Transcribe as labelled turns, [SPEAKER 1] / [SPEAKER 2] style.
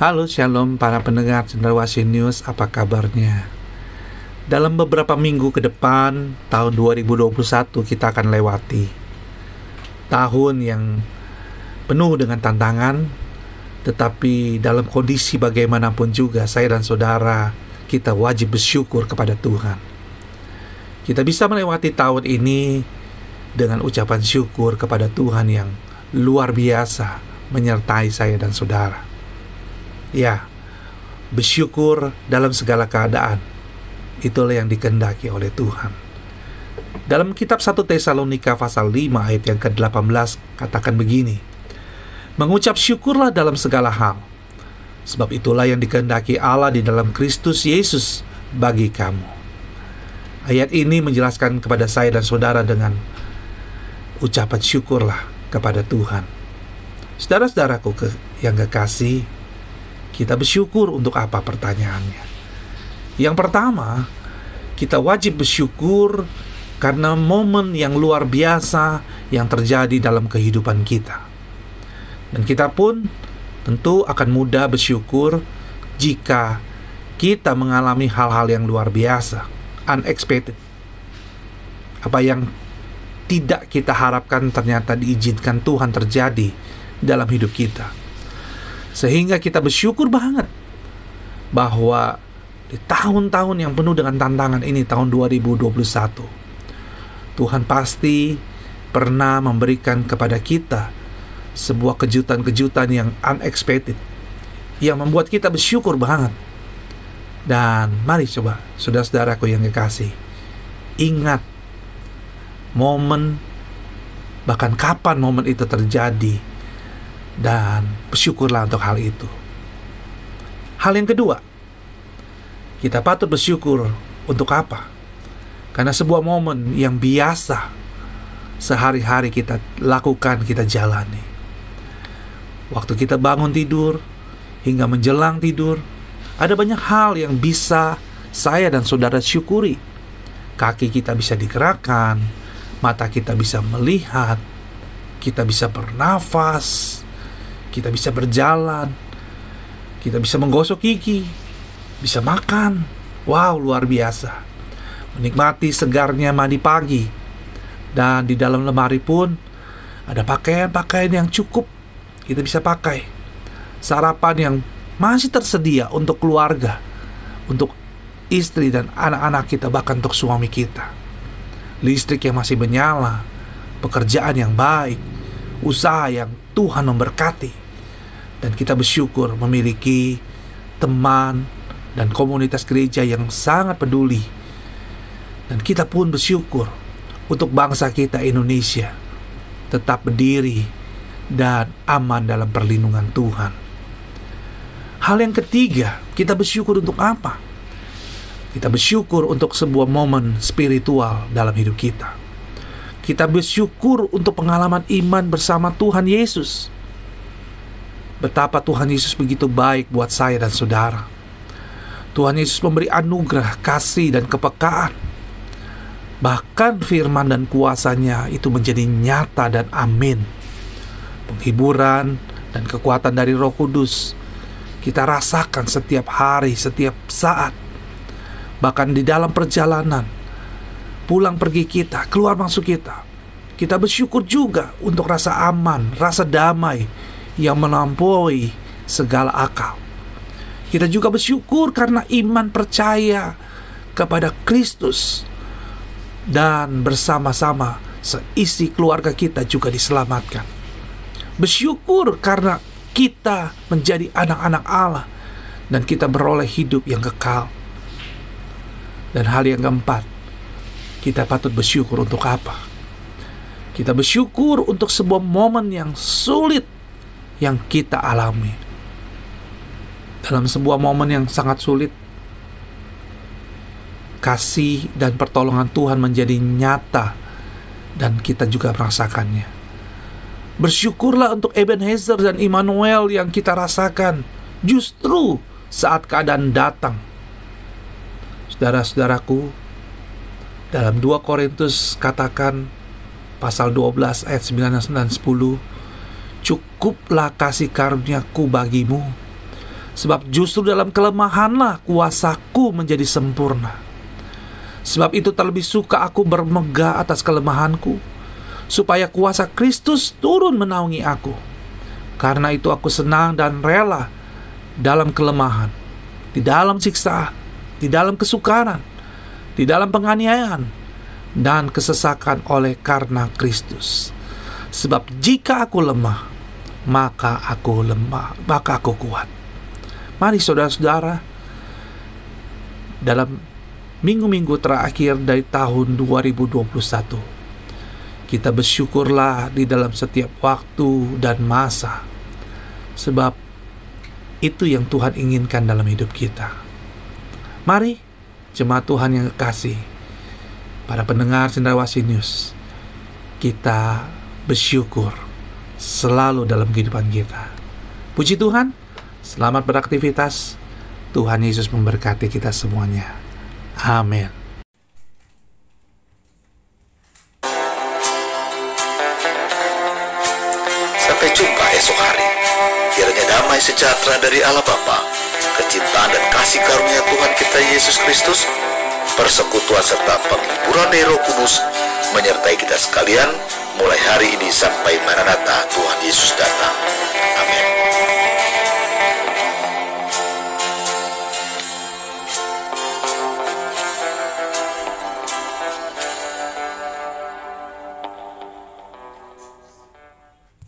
[SPEAKER 1] Halo Shalom para pendengar Cendrawasih News, apa kabarnya? Dalam beberapa minggu ke depan, tahun 2021 kita akan lewati Tahun yang penuh dengan tantangan Tetapi dalam kondisi bagaimanapun juga saya dan saudara kita wajib bersyukur kepada Tuhan Kita bisa melewati tahun ini dengan ucapan syukur kepada Tuhan yang luar biasa menyertai saya dan saudara Ya, bersyukur dalam segala keadaan. Itulah yang dikendaki oleh Tuhan. Dalam kitab 1 Tesalonika pasal 5 ayat yang ke-18 katakan begini. Mengucap syukurlah dalam segala hal. Sebab itulah yang dikehendaki Allah di dalam Kristus Yesus bagi kamu. Ayat ini menjelaskan kepada saya dan saudara dengan ucapan syukurlah kepada Tuhan. Saudara-saudaraku yang kekasih, kita bersyukur untuk apa pertanyaannya? Yang pertama, kita wajib bersyukur karena momen yang luar biasa yang terjadi dalam kehidupan kita. Dan kita pun tentu akan mudah bersyukur jika kita mengalami hal-hal yang luar biasa, unexpected. Apa yang tidak kita harapkan ternyata diizinkan Tuhan terjadi dalam hidup kita. Sehingga kita bersyukur banget bahwa di tahun-tahun yang penuh dengan tantangan ini tahun 2021 Tuhan pasti pernah memberikan kepada kita sebuah kejutan-kejutan yang unexpected yang membuat kita bersyukur banget. Dan mari coba, saudara-saudaraku yang kekasih, ingat momen bahkan kapan momen itu terjadi dan bersyukurlah untuk hal itu. Hal yang kedua, kita patut bersyukur untuk apa? Karena sebuah momen yang biasa sehari-hari kita lakukan, kita jalani. Waktu kita bangun tidur hingga menjelang tidur, ada banyak hal yang bisa saya dan saudara syukuri. Kaki kita bisa digerakkan, mata kita bisa melihat, kita bisa bernafas, kita bisa berjalan, kita bisa menggosok gigi, bisa makan. Wow, luar biasa. Menikmati segarnya mandi pagi. Dan di dalam lemari pun ada pakaian-pakaian yang cukup kita bisa pakai. Sarapan yang masih tersedia untuk keluarga, untuk istri dan anak-anak kita, bahkan untuk suami kita. Listrik yang masih menyala, pekerjaan yang baik, usaha yang Tuhan memberkati dan kita bersyukur memiliki teman dan komunitas gereja yang sangat peduli dan kita pun bersyukur untuk bangsa kita Indonesia tetap berdiri dan aman dalam perlindungan Tuhan. Hal yang ketiga, kita bersyukur untuk apa? Kita bersyukur untuk sebuah momen spiritual dalam hidup kita. Kita bersyukur untuk pengalaman iman bersama Tuhan Yesus Betapa Tuhan Yesus begitu baik buat saya dan saudara. Tuhan Yesus memberi anugerah, kasih, dan kepekaan. Bahkan firman dan kuasanya itu menjadi nyata dan amin. Penghiburan dan kekuatan dari roh kudus kita rasakan setiap hari, setiap saat. Bahkan di dalam perjalanan, pulang pergi kita, keluar masuk kita. Kita bersyukur juga untuk rasa aman, rasa damai, yang melampaui segala akal. Kita juga bersyukur karena iman percaya kepada Kristus dan bersama-sama seisi keluarga kita juga diselamatkan. Bersyukur karena kita menjadi anak-anak Allah dan kita beroleh hidup yang kekal. Dan hal yang keempat, kita patut bersyukur untuk apa? Kita bersyukur untuk sebuah momen yang sulit yang kita alami. Dalam sebuah momen yang sangat sulit, kasih dan pertolongan Tuhan menjadi nyata dan kita juga merasakannya. Bersyukurlah untuk Ebenezer dan Immanuel yang kita rasakan justru saat keadaan datang. Saudara-saudaraku, dalam 2 Korintus katakan pasal 12 ayat 9 dan 10 cukuplah kasih karuniaku bagimu, Sebab justru dalam kelemahanlah kuasaku menjadi sempurna. Sebab itu terlebih suka aku bermegah atas kelemahanku, supaya kuasa Kristus turun menaungi aku. Karena itu aku senang dan rela dalam kelemahan, di dalam siksaan, di dalam kesukaran, di dalam penganiayaan, dan kesesakan oleh karena Kristus. Sebab jika aku lemah, maka aku lemah, maka aku kuat. Mari saudara-saudara, dalam minggu-minggu terakhir dari tahun 2021, kita bersyukurlah di dalam setiap waktu dan masa. Sebab itu yang Tuhan inginkan dalam hidup kita. Mari, jemaat Tuhan yang kekasih, para pendengar Cendrawasih News, kita bersyukur selalu dalam kehidupan kita. Puji Tuhan, Selamat beraktivitas. Tuhan Yesus memberkati kita semuanya. Amin.
[SPEAKER 2] Sampai jumpa esok hari. Kiranya damai sejahtera dari Allah Bapa, kasih karunia Tuhan kita Yesus Kristus, persekutuan serta penghiburan Roh Kudus menyertai kita sekalian mulai hari ini sampai Maranatha Tuhan Yesus datang. Amin.